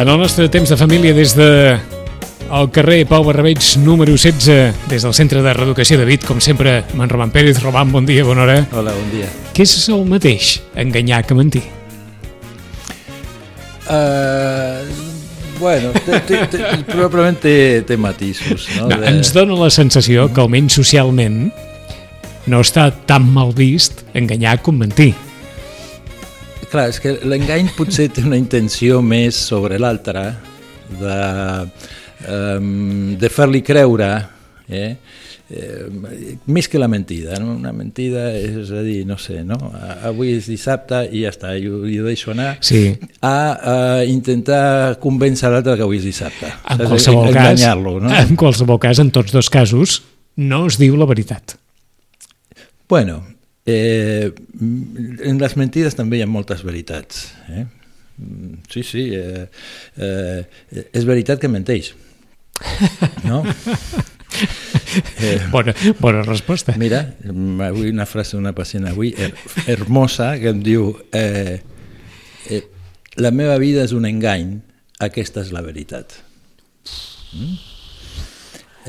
En el nostre temps de família des de al carrer Pau Barrabeig número 16 des del Centre de Reeducació de Vit, com sempre, amb en Roman Pérez. Roman, bon dia, bona hora. Hola, bon dia. Què és el mateix, enganyar que mentir? Uh, bueno, té, té, té, probablement té, té matisos. No? No, ens dona la sensació que almenys socialment no està tan mal vist enganyar com mentir. Clar, és que l'engany potser té una intenció més sobre l'altre de, um, de fer-li creure eh? Eh, més que la mentida, no? una mentida és a dir, no sé, no? avui és dissabte i ja està, jo, jo deixo anar sí. a, a intentar convèncer l'altre que avui és dissabte en qualsevol, cas, no? en qualsevol cas, en tots dos casos no es diu la veritat Bueno, eh, en les mentides també hi ha moltes veritats. Eh? Sí, sí, eh, eh, és veritat que menteix. No? Eh, bona, bona resposta. Mira, avui una frase d'una pacient avui, her hermosa, que em diu eh, eh, la meva vida és un engany, aquesta és la veritat. Mm?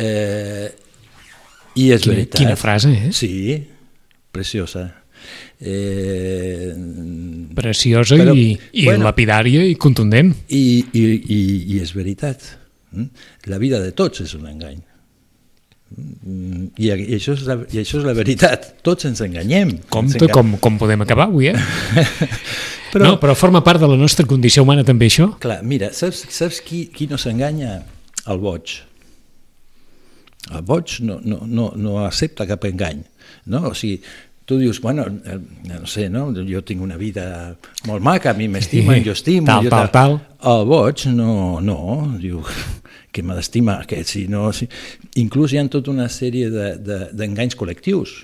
Eh, I és quina, veritat. Quina frase, eh? Sí, preciosa. Eh, preciosa però, i, i bueno, lapidària i contundent. I, i, i, I és veritat. Mm? La vida de tots és un engany. Mm, I, i, això és la, I això és la veritat. Tots ens enganyem. Compte ens com, com podem acabar avui, eh? però, no, però forma part de la nostra condició humana també això? Clar, mira, saps, saps qui, qui no s'enganya? El boig. El boig no, no, no, no accepta cap engany. No? O sigui, tu dius, bueno, eh, no sé, no? jo tinc una vida molt maca, a mi m'estima, sí, jo estimo. Tal, jo tal, tal. El boig no, no, diu que m'ha d'estimar, que si no... Si... Inclús hi ha tota una sèrie d'enganys de, de, col·lectius,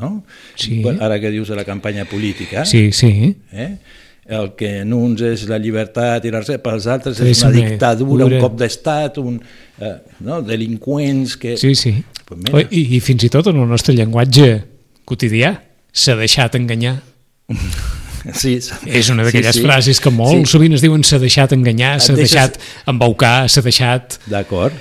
no? Sí. Ara que dius de la campanya política. Sí, sí. Eh? el que en uns és la llibertat i la pels altres és, una dictadura, dura. un cop d'estat, un, eh, no? delinqüents que... Sí, sí. Pues I, I fins i tot en el nostre llenguatge quotidià s'ha deixat enganyar. Sí, és una d'aquelles sí, sí. frases que molt sí. sovint es diuen s'ha deixat enganyar, s'ha deixes... deixat embaucar, s'ha deixat... D'acord.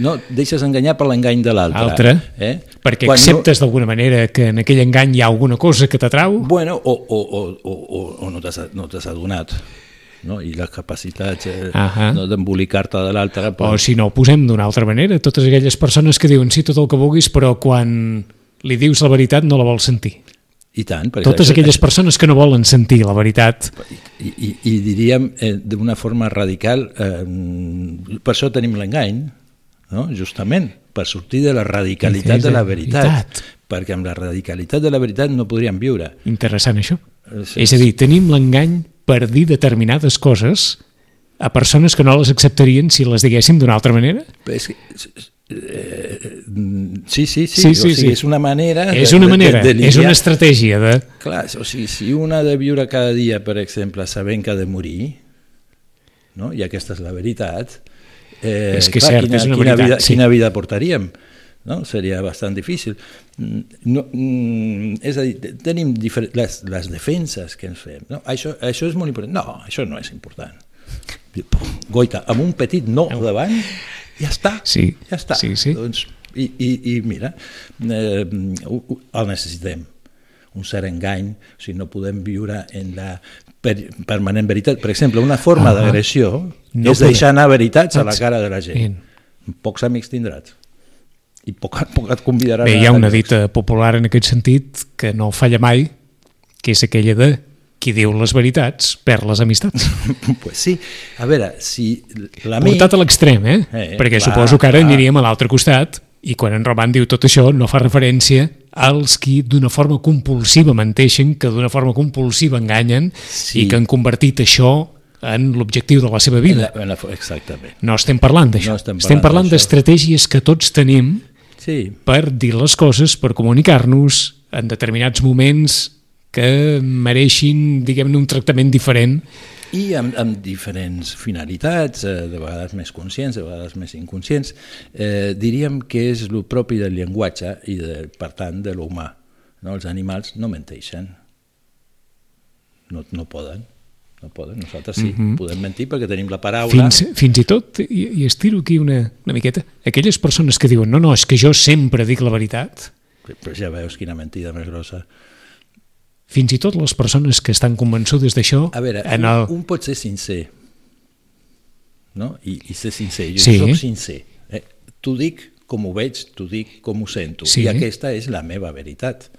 No, deixes enganyar per l'engany de l'altre. Altre, eh? perquè Quan acceptes no... d'alguna manera que en aquell engany hi ha alguna cosa que t'atrau. Bueno, o, o, o, o, o no t'has no adonat no? i les capacitats eh, uh -huh. no, d'embolicar-te de l'altre. Però... O si no, ho posem d'una altra manera, totes aquelles persones que diuen sí, tot el que vulguis, però quan li dius la veritat no la vols sentir. I tant. Perquè Totes això, aquelles persones que no volen sentir la veritat. I, i, i diríem eh, d'una forma radical, eh, per això tenim l'engany, no? justament, per sortir de la radicalitat de la veritat. veritat. Perquè amb la radicalitat de la veritat no podríem viure. Interessant això. És, és a dir, tenim l'engany per dir determinades coses a persones que no les acceptarien si les diguéssim d'una altra manera? És que, eh, sí, sí, sí, sí, sí, o sigui, sí. és una manera... És una manera, de, de, de és una estratègia de... Clar, o sigui, si una ha de viure cada dia, per exemple, sabent que ha de morir, no? i aquesta és la veritat, eh, és que clar, cert, quina, és una quina, veritat, vida, sí. quina vida portaríem? No? seria bastant difícil. No, mm, és a dir, tenim les, les defenses que ens fem. No? Això, això és molt important. No, això no és important. Goita, amb un petit no davant, ja està. Sí, ja està. Sí, sí. Doncs, i, i, I mira, eh, el necessitem un cert engany, o sigui, no podem viure en la per, permanent veritat. Per exemple, una forma uh -huh. d'agressió no és deixar anar veritats a la cara de la gent. Pocs amics tindràs i poc, poc et convidaran Bé, hi ha una dita popular en aquest sentit que no falla mai, que és aquella de qui diu les veritats perd les amistats. pues sí, a veure, si l'amic... Portat a l'extrem, eh? eh? Perquè clar, suposo que ara clar. aniríem a l'altre costat i quan en Roman diu tot això no fa referència als qui d'una forma compulsiva menteixen, que d'una forma compulsiva enganyen sí. i que han convertit això en l'objectiu de la seva vida. En la, en la, exactament. No estem parlant d'això. No estem parlant, estem parlant d'estratègies que tots tenim sí. per dir les coses, per comunicar-nos en determinats moments que mereixin, diguem-ne, un tractament diferent. I amb, amb diferents finalitats, eh, de vegades més conscients, de vegades més inconscients, eh, diríem que és el propi del llenguatge i, de, per tant, de l'humà. No? Els animals no menteixen, no, no poden, no poden, nosaltres sí, mhm. -huh. podem mentir perquè tenim la paraula... Fins, fins i tot, i, i estiro aquí una, una miqueta, aquelles persones que diuen no, no, és que jo sempre dic la veritat... Però ja veus quina mentida més grossa. Fins i tot les persones que estan convençudes d'això... A veure, en el... un, un pot ser sincer, no? I, i ser sincer. Jo sí. soc sincer. Eh? T'ho dic com ho veig, t'ho dic com ho sento. Sí. I aquesta és la meva veritat.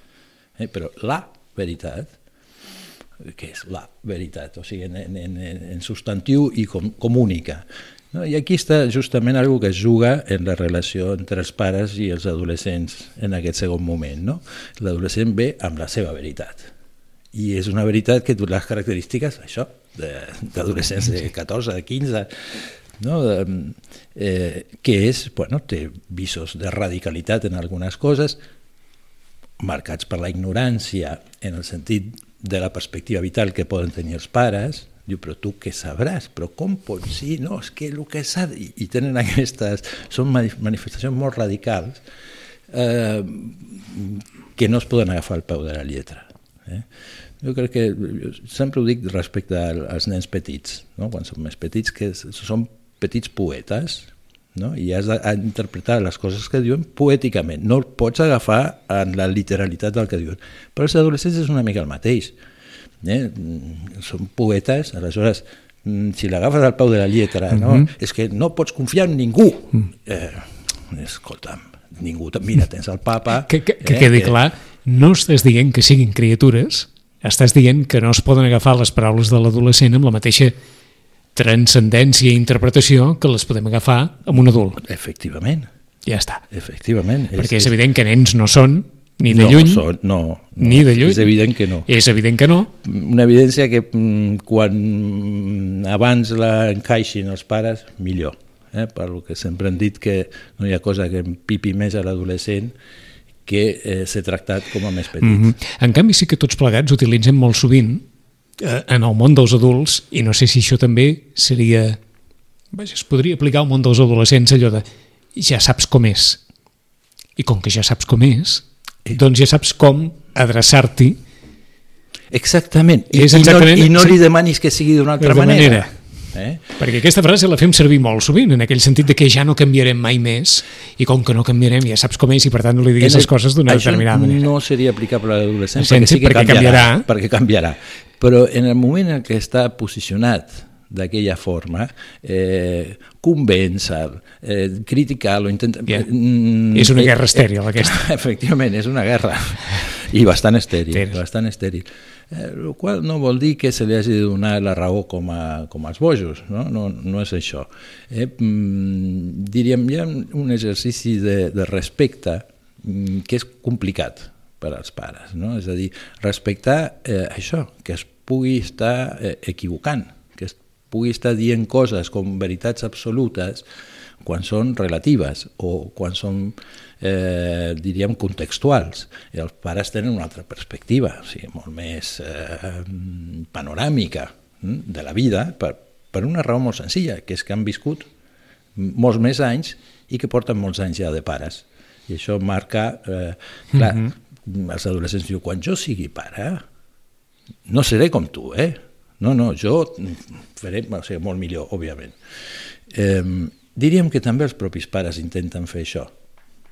Eh? Però la veritat, que és la veritat, o sigui, en, en, en substantiu i com, com única. No? I aquí està justament algo que es juga en la relació entre els pares i els adolescents en aquest segon moment. No? L'adolescent ve amb la seva veritat. I és una veritat que les característiques, això, d'adolescents de, de 14, de 15, no? eh, que és, bueno, té visos de radicalitat en algunes coses, marcats per la ignorància en el sentit de la perspectiva vital que poden tenir els pares, diu, però tu què sabràs? Però com pot ser? No, és que el que s'ha... I, I tenen aquestes... Són manifestacions molt radicals eh, que no es poden agafar al peu de la lletra. Eh? Jo crec que... Jo sempre ho dic respecte als nens petits, no? quan són més petits, que són petits poetes, no? i has d'interpretar les coses que diuen poèticament. No el pots agafar en la literalitat del que diuen. Però els adolescents és una mica el mateix. Eh? Són poetes, aleshores, mm, si l'agafes al peu de la lletra, no? Mhm. -huh. és que no pots confiar en ningú. Mm. eh, escolta'm, ningú, mira, tens el papa... Que, que, que eh, quedi clar, no estàs dient que siguin criatures, estàs dient que no es poden agafar les paraules de l'adolescent amb la mateixa transcendència i interpretació que les podem agafar amb un adult. Efectivament. Ja està. Efectivament. Perquè és, és evident que nens no són ni de no, lluny, són, no, no, ni de lluny. És evident que no. És evident que no. Una evidència que mm, quan abans la encaixin els pares, millor. Eh? Per lo que sempre han dit que no hi ha cosa que pipi més a l'adolescent que eh, ser tractat com a més petit. Mm -hmm. En canvi, sí que tots plegats utilitzem molt sovint en el món dels adults, i no sé si això també seria... Vaja, es podria aplicar al món dels adolescents allò de ja saps com és. I com que ja saps com és, doncs ja saps com adreçar-t'hi Exactament. I, exactament, i, no, i no li demanis que sigui d'una altra manera. manera. Eh? Perquè aquesta frase la fem servir molt sovint, en aquell sentit de que ja no canviarem mai més, i com que no canviarem ja saps com és i per tant no li diguis les coses d'una determinada manera. no seria aplicable a l'adolescent perquè sí que perquè canviarà, canviarà. Perquè canviarà. Però en el moment en què està posicionat d'aquella forma, eh, convèncer, eh, criticar-lo, intentar... Yeah. Mm, és una eh, guerra estèril, eh, aquesta. Efectivament, és una guerra, i bastant estèril, sí. bastant estèril. Eh, qual no vol dir que se li hagi de donar la raó com, a, com als bojos, no, no, no és això. Eh, mm, diríem, hi ha un exercici de, de respecte mm, que és complicat per als pares, no? és a dir, respectar eh, això, que es pugui estar eh, equivocant, que es pugui estar dient coses com veritats absolutes quan són relatives o quan són eh, diríem, contextuals. I els pares tenen una altra perspectiva, o sigui, molt més eh, panoràmica hm, de la vida, per, per una raó molt senzilla, que és que han viscut molts més anys i que porten molts anys ja de pares. I això marca... Eh, clar, mm -hmm. els adolescents diuen, quan jo sigui pare, no seré com tu, eh? No, no, jo faré o sigui, molt millor, òbviament. Eh, diríem que també els propis pares intenten fer això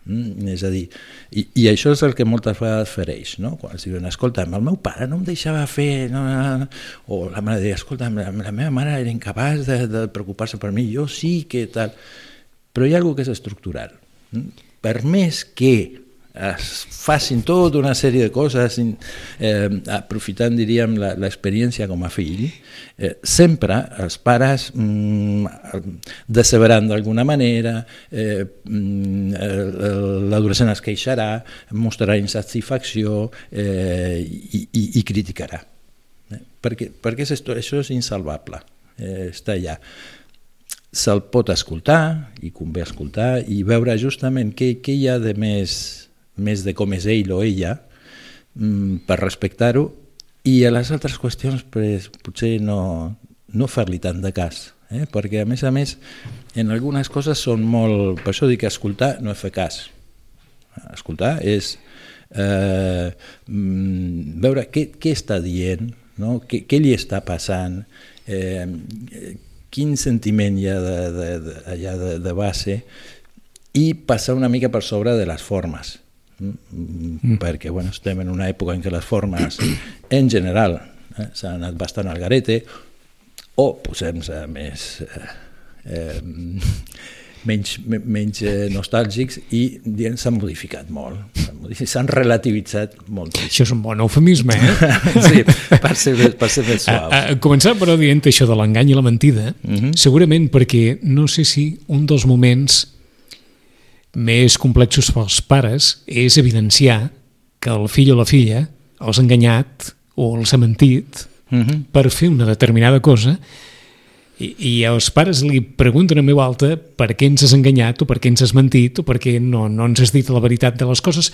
Mm, és a dir, i, i això és el que moltes vegades fereix, no? quan es diuen, escolta, el meu pare no em deixava fer, no, no, no. o la mare deia, escolta, la, la meva mare era incapaç de, de preocupar-se per mi, jo sí que tal, però hi ha alguna que és estructural. Mm? Per més que es facin tota una sèrie de coses eh, aprofitant, diríem, l'experiència com a fill, eh, sempre els pares mm, deceberan d'alguna manera, eh, mm, l'adolescent es queixarà, mostrarà insatisfacció eh, i, i, i criticarà. Eh? Perquè, perquè això és insalvable, eh, està allà se'l pot escoltar, i convé escoltar, i veure justament què, què hi ha de més més de com és ell o ella, mm, per respectar-ho, i a les altres qüestions pues, potser no, no fer-li tant de cas, eh? perquè a més a més en algunes coses són molt... Per això dic que escoltar no és fer cas. Escoltar és eh, mm, veure què, què està dient, no? què, què li està passant, eh, quin sentiment hi ha de, de, de, allà de, de base i passar una mica per sobre de les formes mm. perquè bueno, estem en una època en què les formes en general eh, s'han anat bastant al garete o posem-se més eh, eh, menys, menys nostàlgics i s'han modificat molt, s'han relativitzat molt. Això és un bon eufemisme, eh? sí, per ser, per ser més suau. A, a, començar però dient això de l'engany i la mentida, uh mhm. -huh. segurament perquè no sé si un dels moments més complexos pels pares és evidenciar que el fill o la filla els ha enganyat o els ha mentit uh mhm. -huh. per fer una determinada cosa i, i els pares li pregunten a meu alta per què ens has enganyat o per què ens has mentit o per què no, no ens has dit la veritat de les coses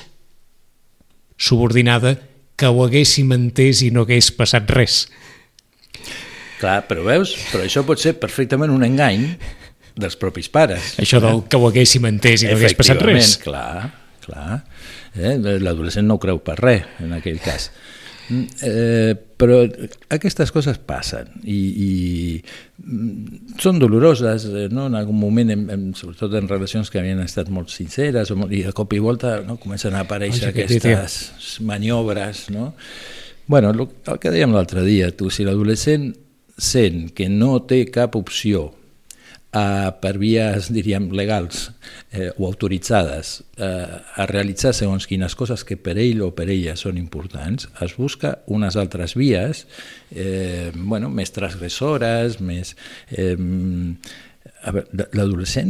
subordinada que ho haguéssim entès i no hagués passat res. Clar, però veus? Però això pot ser perfectament un engany dels propis pares. Això del que ho haguéssim entès i no hagués passat res. clar, clar. Eh? L'adolescent no ho creu per res, en aquell cas. Eh, però aquestes coses passen i, i mm, són doloroses, eh, no? en algun moment, hem, hem, sobretot en relacions que havien estat molt sinceres, i de cop i volta no? comencen a aparèixer Oye, aquestes maniobres. No? bueno, el, el que dèiem l'altre dia, tu, si l'adolescent sent que no té cap opció a, per vies, diríem, legals eh, o autoritzades eh, a realitzar segons quines coses que per ell o per ella són importants, es busca unes altres vies eh, bueno, més transgressores, més... Eh, L'adolescent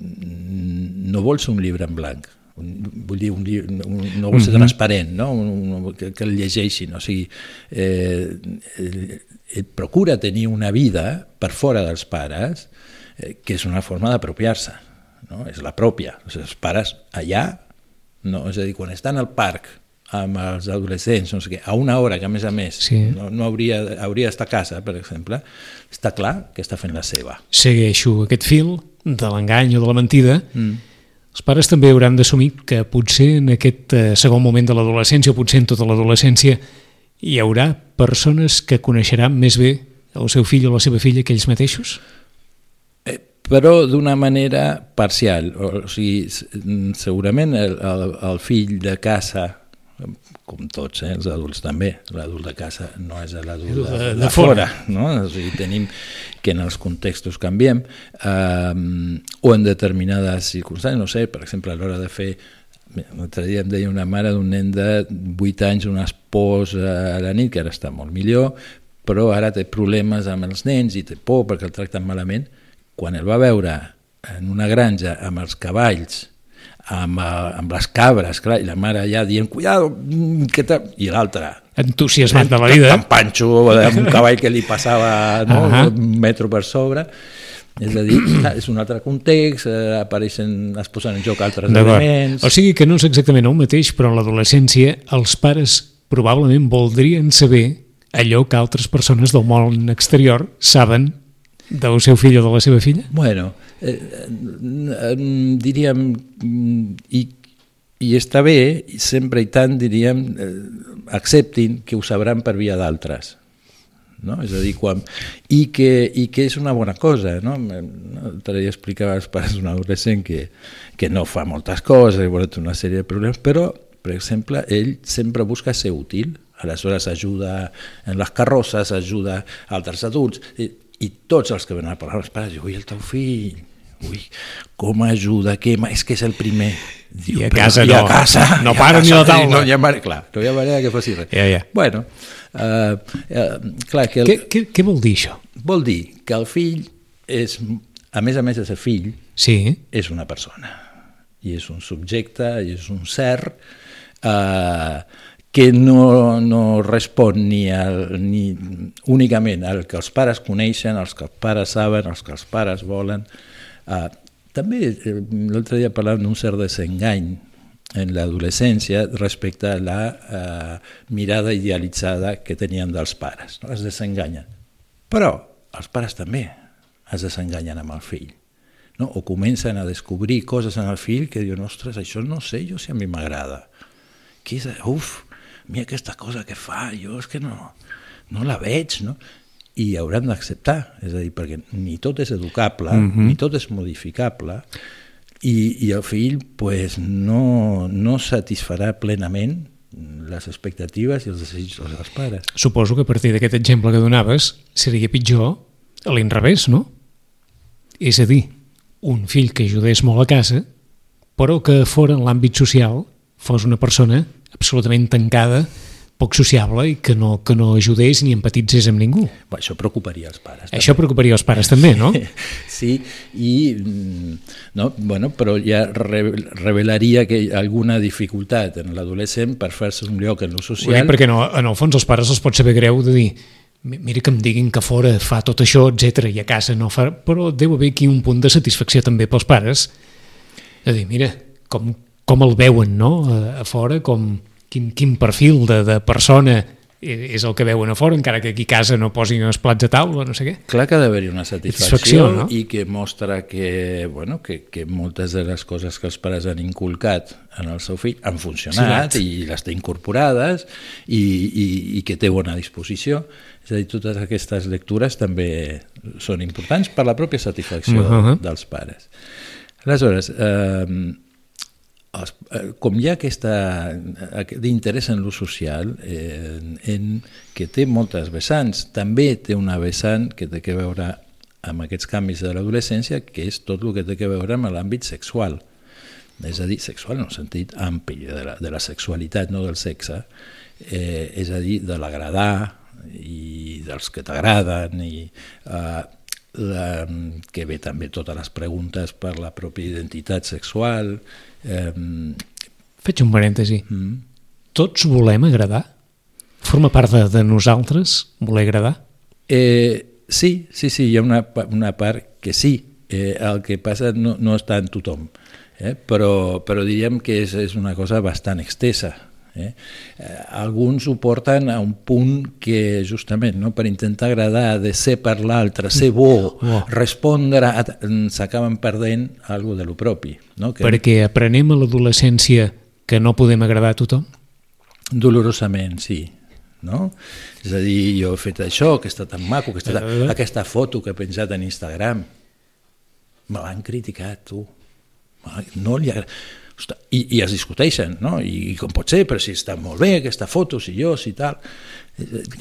no vol ser un llibre en blanc, vull dir, un, un, no vol ser mhm. transparent, no? Un, un, que, que el llegeixin, o sigui, eh, ell procura tenir una vida per fora dels pares, eh, que és una forma d'apropiar-se, no? és la pròpia. O sigui, els pares allà, no? és a dir, quan estan al parc amb els adolescents, no sé què, a una hora que a més a més sí. no, no hauria, hauria d'estar a casa, per exemple, està clar que està fent la seva. Segueixo aquest fil de l'engany o de la mentida, mm. els pares també hauran d'assumir que potser en aquest eh, segon moment de l'adolescència o potser en tota l'adolescència hi haurà persones que coneixeran més bé el seu fill o la seva filla que ells mateixos? Però d'una manera parcial. O sigui, segurament el, el, el fill de casa, com tots, eh, els adults també, l'adult de casa no és l'adult de, de, de fora, no? o sigui, tenim que en els contextos canviem, eh, o en determinades circumstàncies, no sé, per exemple, a l'hora de fer L'altre dia em deia una mare d'un nen de 8 anys, un espòs a la nit, que ara està molt millor, però ara té problemes amb els nens i té por perquè el tracten malament, quan el va veure en una granja amb els cavalls, amb, eh, amb les cabres, clar, i la mare ja dient, cuidado, que te... i l'altre entusiasmat de la vida amb panxo, amb un cavall que li passava no, uh -huh. un metro per sobre. És a dir, és un altre context, eh, apareixen, es posen en joc altres elements... O sigui que no és exactament el mateix, però en l'adolescència els pares probablement voldrien saber allò que altres persones del món exterior saben del seu fill o de la seva filla? Bueno, eh, eh, diríem, i, i està bé, sempre i tant diríem, eh, acceptin que ho sabran per via d'altres. No? És a dir, quan... I que, I que és una bona cosa, no? L'altre dia explicava als pares d'un adolescent que, que no fa moltes coses, i té una sèrie de problemes, però, per exemple, ell sempre busca ser útil, aleshores ajuda en les carrosses, ajuda altres adults, i tots els que venen a parlar els pares, ui, el teu fill, ui, com ajuda, que és que és el primer. Diu, I a casa no, a casa, no para ni la taula. No hi ha manera, clar, no hi ha manera que faci res. Ja, ja. Bueno, uh, uh, clar que... El, què, què, què vol dir això? Vol dir que el fill és, a més a més de ser fill, sí. és una persona. I és un subjecte, i és un ser... Uh, que no, no respon ni, al, ni únicament al que els pares coneixen, els que els pares saben, els que els pares volen. Uh, també eh, l'altre dia parlàvem d'un cert desengany en l'adolescència respecte a la uh, mirada idealitzada que tenien dels pares. No? Es desenganyen. Però els pares també es desenganyen amb el fill. No? O comencen a descobrir coses en el fill que diuen, ostres, això no sé jo si a mi m'agrada. Uf, mi aquesta cosa que fa, jo és que no, no la veig, no? i hauran d'acceptar, és a dir, perquè ni tot és educable, mm -hmm. ni tot és modificable, i, i el fill pues, no, no satisfarà plenament les expectatives i els desitjos dels pares. Suposo que a partir d'aquest exemple que donaves seria pitjor a l'inrevés, no? És a dir, un fill que ajudés molt a casa, però que fora en l'àmbit social fos una persona absolutament tancada poc sociable i que no, que no ajudés ni empatitzés amb ningú. Bé, això preocuparia els pares. Això també. preocuparia els pares també, no? sí, i mm, no, bueno, però ja revelaria que alguna dificultat en l'adolescent per fer-se un lloc en lo social. Ho perquè no, en el fons els pares els pot saber greu de dir mira que em diguin que fora fa tot això, etc i a casa no fa... Però deu haver aquí un punt de satisfacció també pels pares de dir, mira, com, com el veuen no? a, a fora, com, quin, quin perfil de, de persona és el que veuen a fora, encara que aquí a casa no posin els plats a taula, no sé què. Clar que ha d'haver-hi una satisfacció, no? i que mostra que, bueno, que, que moltes de les coses que els pares han inculcat en el seu fill han funcionat sí, i les té incorporades i, i, i que té bona disposició. És a dir, totes aquestes lectures també són importants per la pròpia satisfacció uh -huh. dels pares. Aleshores, eh, els, eh, com hi ha aquesta, aquest interès en l'ús social, eh, en, que té moltes vessants, també té una vessant que té que veure amb aquests canvis de l'adolescència, que és tot el que té que veure amb l'àmbit sexual. És a dir, sexual en un sentit ampli, de la, de la sexualitat, no del sexe, eh, és a dir, de l'agradar i dels que t'agraden i eh, la, que ve també totes les preguntes per la pròpia identitat sexual. Eh, Faig un parèntesi. Mm. Tots volem agradar? Forma part de, de nosaltres voler agradar? Eh, sí, sí, sí, hi ha una, una part que sí. Eh, el que passa no, no està en tothom, eh? però, però diríem que és, és una cosa bastant extesa Eh? Eh, alguns ho porten a un punt que justament no, per intentar agradar, de ser per l'altre, ser bo, oh. respondre, s'acaben perdent algo de lo propi. No? Que... Perquè aprenem a l'adolescència que no podem agradar a tothom? Dolorosament, sí. No? És a dir, jo he fet això, que està tan maco, que està tan... Eh. aquesta foto que he penjat en Instagram, me l'han criticat, tu. No li agrada i, i es discuteixen, no? I, I com pot ser, però si està molt bé aquesta foto, si jo, si tal...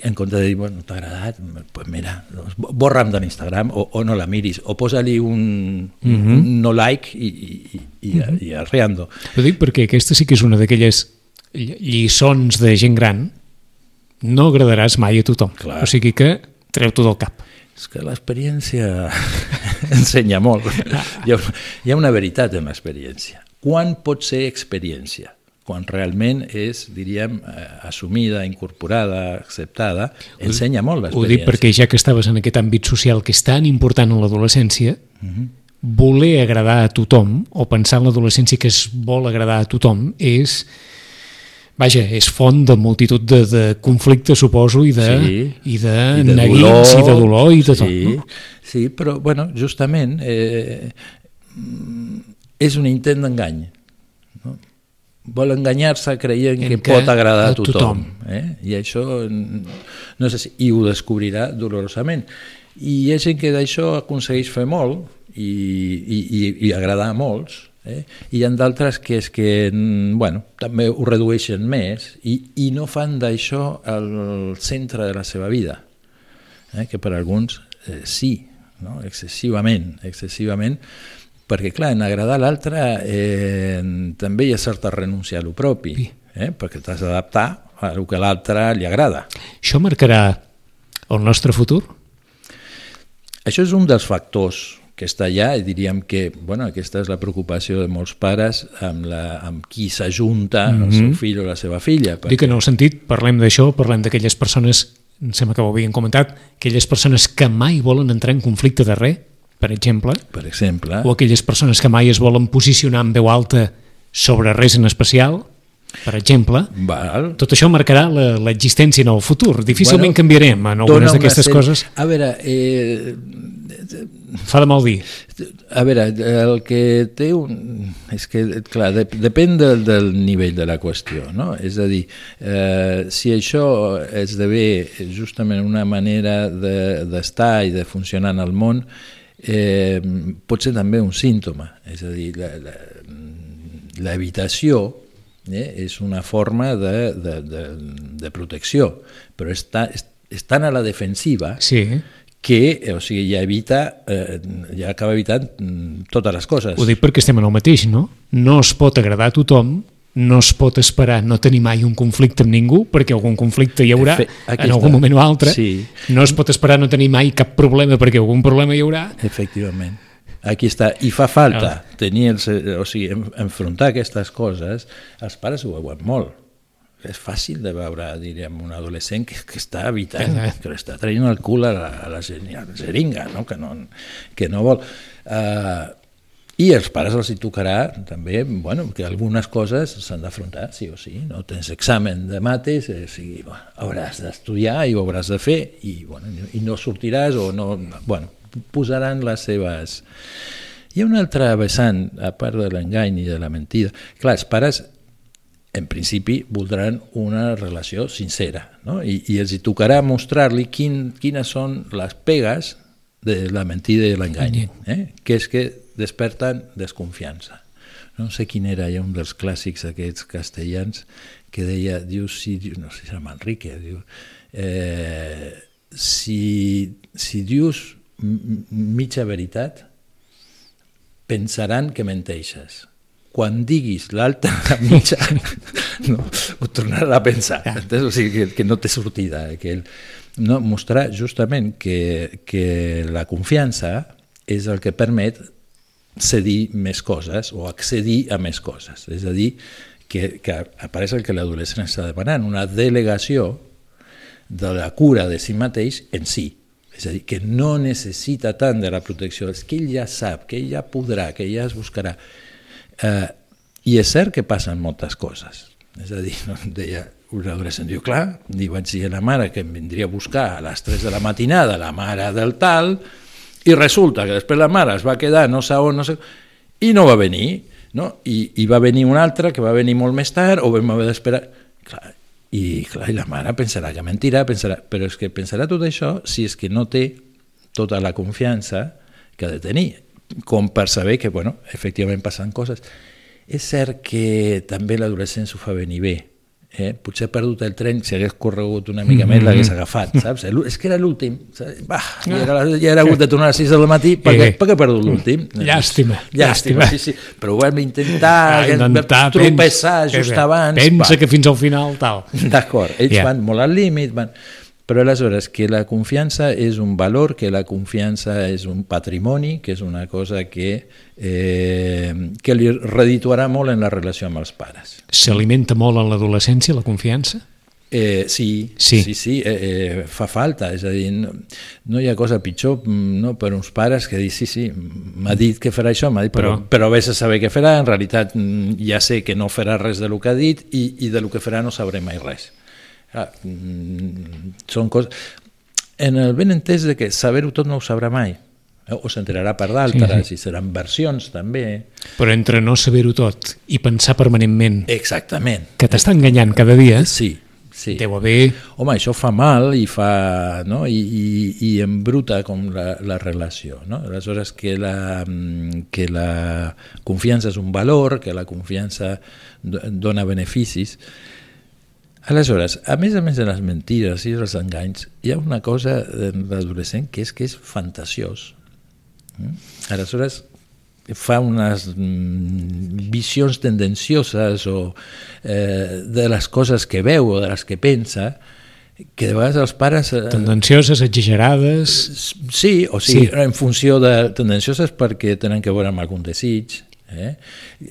En compte de dir, bueno, t'ha agradat, pues mira, doncs borra'm de l'Instagram o, o no la miris, o posa-li un, mm -hmm. un no like i, i, i, mm -hmm. i arreando. Ho dic perquè aquesta sí que és una d'aquelles lliçons de gent gran no agradaràs mai a tothom. Clar. O sigui que treu-t'ho del cap. És que l'experiència ensenya molt. Hi ha, hi ha una veritat en l'experiència quan pot ser experiència? quan realment és, diríem, eh, assumida, incorporada, acceptada, ensenya molt l'experiència. Ho dic perquè ja que estaves en aquest àmbit social que és tan important en l'adolescència, uh mhm. -huh. voler agradar a tothom, o pensar en l'adolescència que es vol agradar a tothom, és vaja, és font de multitud de, de conflictes, suposo, i de, sí, i de, I de neguits, dolor, i de dolor, i de sí, tot. No? Sí, però, bueno, justament... Eh, és un intent d'engany. No? Vol enganyar-se creient que, que pot agradar a tothom. tothom. Eh? I això no sé si, i ho descobrirà dolorosament. I hi ha gent que d'això aconsegueix fer molt i, i, i, i agradar a molts, eh? i hi ha d'altres que és que bueno, també ho redueixen més i, i no fan d'això el centre de la seva vida, eh? que per alguns eh, sí, no? excessivament, excessivament, perquè clar, en agradar l'altre eh, també hi ha certa renúncia a lo propi, eh, perquè t'has d'adaptar a el que l'altre li agrada. Això marcarà el nostre futur? Això és un dels factors que està allà i diríem que bueno, aquesta és la preocupació de molts pares amb, la, amb qui s'ajunta mm -hmm. el seu mhm. fill o la seva filla. Perquè... Dic que en el sentit, parlem d'això, parlem d'aquelles persones, em sembla que ho havien comentat, aquelles persones que mai volen entrar en conflicte de res, per exemple, per exemple, o aquelles persones que mai es volen posicionar en veu alta sobre res en especial, per exemple, Val. tot això marcarà l'existència en el futur. Difícilment bueno, canviarem en algunes d'aquestes coses. A veure, eh, Fa de mal dir. A veure, el que té un... És que, clar, de, depèn del, del nivell de la qüestió, no? És a dir, eh, si això esdevé justament una manera d'estar de, i de funcionar en el món, eh, pot ser també un símptoma. És a dir, l'habitació eh, és una forma de, de, de, de protecció, però està, estan a la defensiva sí que o sigui, ja evita, eh, ja acaba evitant mm, totes les coses. Ho dic perquè estem en el mateix, no? No es pot agradar a tothom, no es pot esperar no tenir mai un conflicte amb ningú, perquè algun conflicte hi haurà Fe, en algun moment o altre. Sí. No es pot esperar no tenir mai cap problema, perquè algun problema hi haurà. Efectivament. Aquí està. I fa falta ah. tenir el, o sigui, enfrontar aquestes coses. Els pares ho veuen molt és fàcil de veure, diríem, un adolescent que, que està evitant, eh, eh. que està traient el cul a la, a la seringa, no? Que, no, que no vol. Uh, i els pares els hi tocarà també, bueno, que algunes coses s'han d'afrontar, sí o sí, no? Tens examen de mates, eh, sí, bueno, hauràs d'estudiar i ho hauràs de fer, i, bueno, i no sortiràs o no... Bueno, posaran les seves... Hi ha una altra vessant, a part de l'engany i de la mentida. Clar, els pares en principi voldran una relació sincera no? I, i els hi tocarà mostrar-li quin, quines són les pegues de la mentida i l'engany, eh? que és que desperten desconfiança. No sé quin era ja un dels clàssics aquests castellans que deia, diu, si, no sé si era Manrique, diu, eh, si, si dius mitja veritat, pensaran que menteixes quan diguis l'alta la mitja, no, ho tornarà a pensar. Ja. O sigui, que, que no té sortida. Eh? Que el, no, mostrar justament que, que la confiança és el que permet cedir més coses o accedir a més coses. És a dir, que, que apareix el que l'adolescent està demanant, una delegació de la cura de si mateix en si. És a dir, que no necessita tant de la protecció, és que ell ja sap, que ell ja podrà, que ell ja es buscarà. Eh, I és cert que passen moltes coses. És a dir, no, deia un adolescent, diu, clar, li vaig dir a la mare que em vindria a buscar a les 3 de la matinada, la mare del tal, i resulta que després la mare es va quedar no sé on, no sé... i no va venir, no? I, i va venir un altre que va venir molt més tard, o vam haver d'esperar... I, clar, i la mare pensarà que mentirà, pensarà, però és que pensarà tot això si és que no té tota la confiança que ha de tenir com per saber que, bueno, efectivament passen coses. És cert que també l'adolescent s'ho fa venir bé. Eh? Potser ha perdut el tren, si hagués corregut una mica mm -hmm. més l'hagués agafat, saps? És que era l'últim. Ja, era, ja era hagut de tornar a les 6 del matí, per què, eh, per què ha perdut l'últim? Llàstima. Llàstima, sí, sí. Però ho vam intentar, ah, intentar tropeçar just abans. Pensa va. que fins al final tal. D'acord, ells yeah. van molt al límit, van... Però aleshores, que la confiança és un valor, que la confiança és un patrimoni, que és una cosa que, eh, que li redituarà molt en la relació amb els pares. S'alimenta molt en l'adolescència, la confiança? Eh, sí, sí, sí, sí eh, eh, fa falta, és a dir, no, no hi ha cosa pitjor no, per uns pares que dir, sí, sí, m'ha dit que farà això, m'ha dit, però, però, però vés a saber què farà, en realitat mm, ja sé que no farà res de lo que ha dit i, i de lo que farà no sabré mai res. Ah, són coses... En el ben entès de que saber-ho tot no ho sabrà mai, eh, o s'enterarà per d'altres, sí, sí. i seran versions també. Però entre no saber-ho tot i pensar permanentment... Exactament. Que t'està enganyant cada dia... Sí, sí. Deu haver... Home, això fa mal i fa... No? I, i, i embruta com la, la relació. No? Aleshores, que la, que la confiança és un valor, que la confiança dona beneficis, Aleshores, a més a més de les mentides i els enganys, hi ha una cosa en l'adolescent que és que és fantasiós. Mm? Aleshores, fa unes mm, visions tendencioses o eh, de les coses que veu o de les que pensa que de vegades els pares... Eh, tendencioses, exagerades... Sí, o sigui, sí. en funció de tendencioses perquè tenen que veure amb algun desig, eh?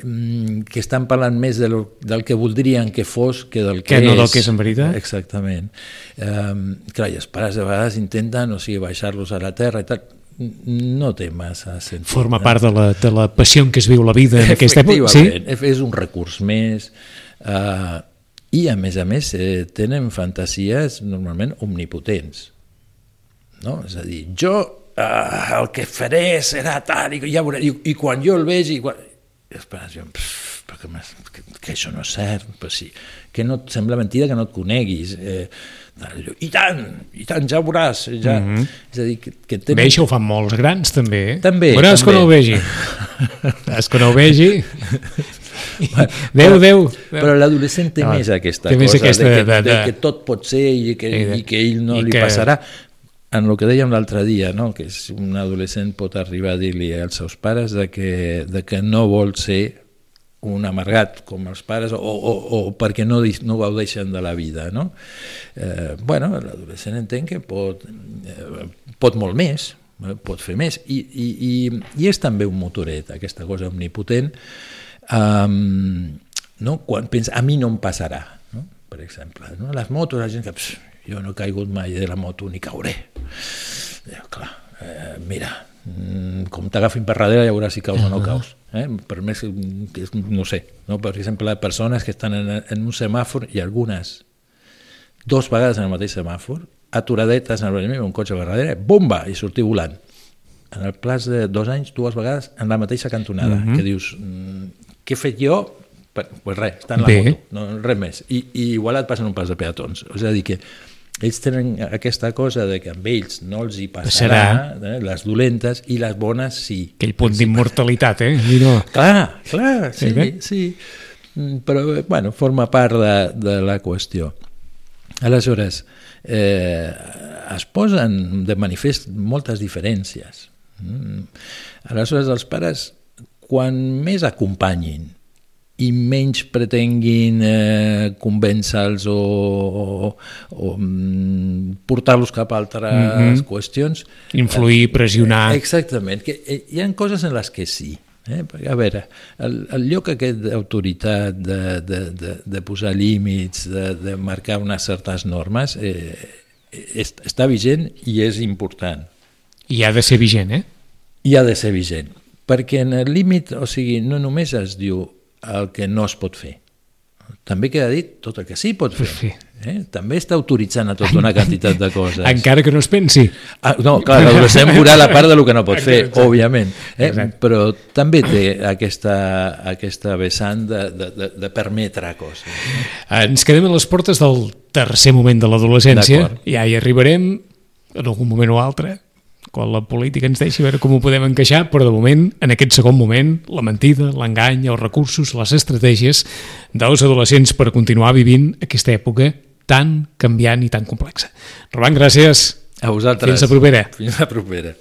Mm, que estan parlant més del, del que voldrien que fos que del que, que no és. del que és en veritat. Exactament. Um, clar, i els pares de vegades intenten, o sigui, baixar-los a la terra i tal, no té massa sentit. Forma no? part de la, de la passió que es viu la vida en aquesta època. Sí? és un recurs més. Uh, I, a més a més, eh, tenen fantasies normalment omnipotents. No? És a dir, jo uh, el que faré serà tal, i, ja veuré, i, i quan jo el vegi... Quan... Espera, jo, pff, que, que, que això no és cert, però sí, que no et sembla mentida que no et coneguis. Eh, i tant, i tant, ja ho veuràs. Ja. Mm -hmm. És a dir, que, que tenen... Bé, això ho fan molts grans, també. També, Veuràs també. quan ho vegi. Veuràs quan ho vegi. Déu, Déu. Però l'adolescent té no, més aquesta té cosa, més aquesta, de, que, de, de, de, que tot pot ser i que, i, de, i que ell no li que... passarà. En el que dèiem l'altre dia, no? que és un adolescent pot arribar a dir-li als seus pares de que, de que no vol ser un amargat com els pares o, o, o perquè no, no gaudeixen de la vida. No? Eh, bueno, l'adolescent entén que pot, eh, pot molt més, eh, pot fer més, i, i, i, i és també un motoret, aquesta cosa omnipotent. Um, no? Quan pensa, a mi no em passarà, no? per exemple. No? Les motos, la gent que pss, jo no he caigut mai de la moto ni cauré. Eh, clar, eh, mira, Mm, com t'agafin per darrere ja veuràs si caus o no caus. Eh? Per més que, no sé, no? per exemple, persones que estan en, en un semàfor i algunes dos vegades en el mateix semàfor, aturadetes en el un cotxe per darrere, bomba, i sortir volant. En el plaç de dos anys, dues vegades en la mateixa cantonada, mm -hmm. que dius, mm, què he fet jo? Pues res, està en la Bé. moto, no, res més. I, I igual et passen un pas de peatons. És a dir, que ells tenen aquesta cosa de que amb ells no els hi passarà, passarà. Eh, les dolentes, i les bones sí. Aquell punt d'immortalitat, eh? No... Clar, clar, sí, sí, sí. Mm, però, bueno, forma part de, de la qüestió. Aleshores, eh, es posen de manifest moltes diferències. Mm. Aleshores, els pares, quan més acompanyin i menys pretenguin eh, convèncer-los o, o, o mm, portar-los cap a altres mm -hmm. qüestions. Influir, pressionar... Eh, exactament, que eh, hi ha coses en les que sí. Eh? Perquè, a veure, el, el lloc aquest d'autoritat, de, de, de, de posar límits, de, de marcar unes certes normes, eh, est, està vigent i és important. I ha de ser vigent, eh? I ha de ser vigent, perquè en el límit, o sigui, no només es diu el que no es pot fer. També queda dit tot el que sí pot fer. Sí. Eh? També està autoritzant a tota una quantitat de coses. Encara que no es pensi. Ah, no, clar, l'adolescent veurà la part de lo que no pot fer, Exacte. òbviament. Eh? Però també té aquesta, aquesta vessant de, de, de, de permetre coses. Ens quedem a les portes del tercer moment de l'adolescència. Ja hi arribarem en algun moment o altre quan la política ens deixi veure com ho podem encaixar, però de moment, en aquest segon moment, la mentida, l'engany, els recursos, les estratègies dels adolescents per continuar vivint aquesta època tan canviant i tan complexa. Roman, gràcies. A vosaltres. Fins la propera. Fins la propera.